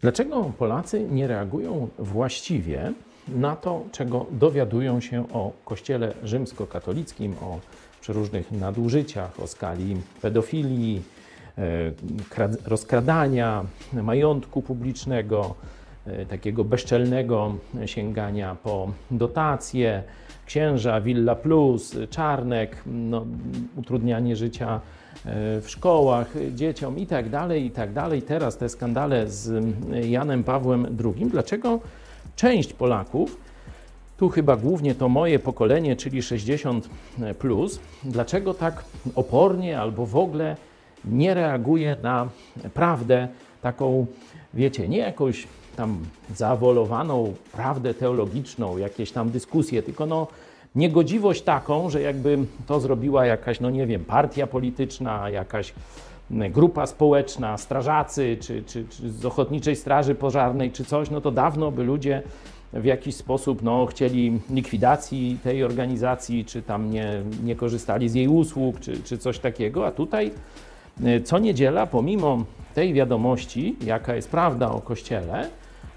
Dlaczego Polacy nie reagują właściwie na to, czego dowiadują się o Kościele rzymskokatolickim, o przeróżnych nadużyciach, o skali pedofilii, e, krad- rozkradania majątku publicznego, e, takiego bezczelnego sięgania po dotacje, księża, Villa Plus, Czarnek, no, utrudnianie życia w szkołach dzieciom i tak dalej, i tak dalej. Teraz te skandale z Janem Pawłem II. Dlaczego część Polaków, tu chyba głównie to moje pokolenie, czyli 60 plus, dlaczego tak opornie albo w ogóle nie reaguje na prawdę taką, wiecie, nie jakąś tam zawolowaną prawdę teologiczną, jakieś tam dyskusje, tylko no niegodziwość taką, że jakby to zrobiła jakaś, no nie wiem, partia polityczna, jakaś grupa społeczna, strażacy, czy, czy, czy z Ochotniczej Straży Pożarnej, czy coś, no to dawno by ludzie w jakiś sposób no, chcieli likwidacji tej organizacji, czy tam nie, nie korzystali z jej usług, czy, czy coś takiego, a tutaj y, co niedziela, pomimo tej wiadomości, jaka jest prawda o Kościele,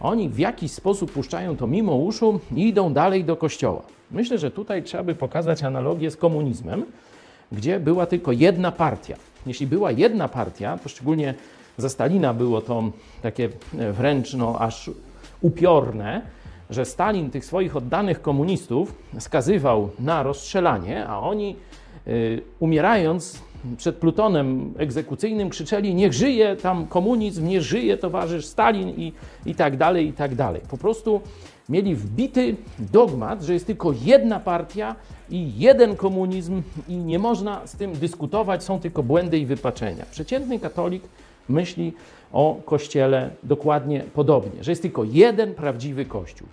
oni w jakiś sposób puszczają to mimo uszu i idą dalej do kościoła. Myślę, że tutaj trzeba by pokazać analogię z komunizmem, gdzie była tylko jedna partia. Jeśli była jedna partia, to szczególnie za Stalina było to takie wręcz no, aż upiorne, że Stalin tych swoich oddanych komunistów skazywał na rozstrzelanie, a oni y, umierając przed plutonem egzekucyjnym krzyczeli niech żyje tam komunizm, niech żyje towarzysz Stalin i, i tak dalej, i tak dalej. Po prostu mieli wbity dogmat, że jest tylko jedna partia i jeden komunizm i nie można z tym dyskutować, są tylko błędy i wypaczenia. Przeciętny katolik myśli o Kościele dokładnie podobnie, że jest tylko jeden prawdziwy Kościół.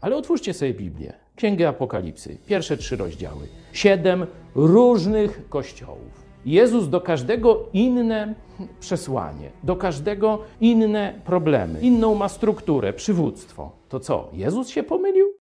Ale otwórzcie sobie Biblię, Księgę Apokalipsy, pierwsze trzy rozdziały. Siedem różnych kościołów. Jezus do każdego inne przesłanie, do każdego inne problemy, inną ma strukturę, przywództwo. To co, Jezus się pomylił?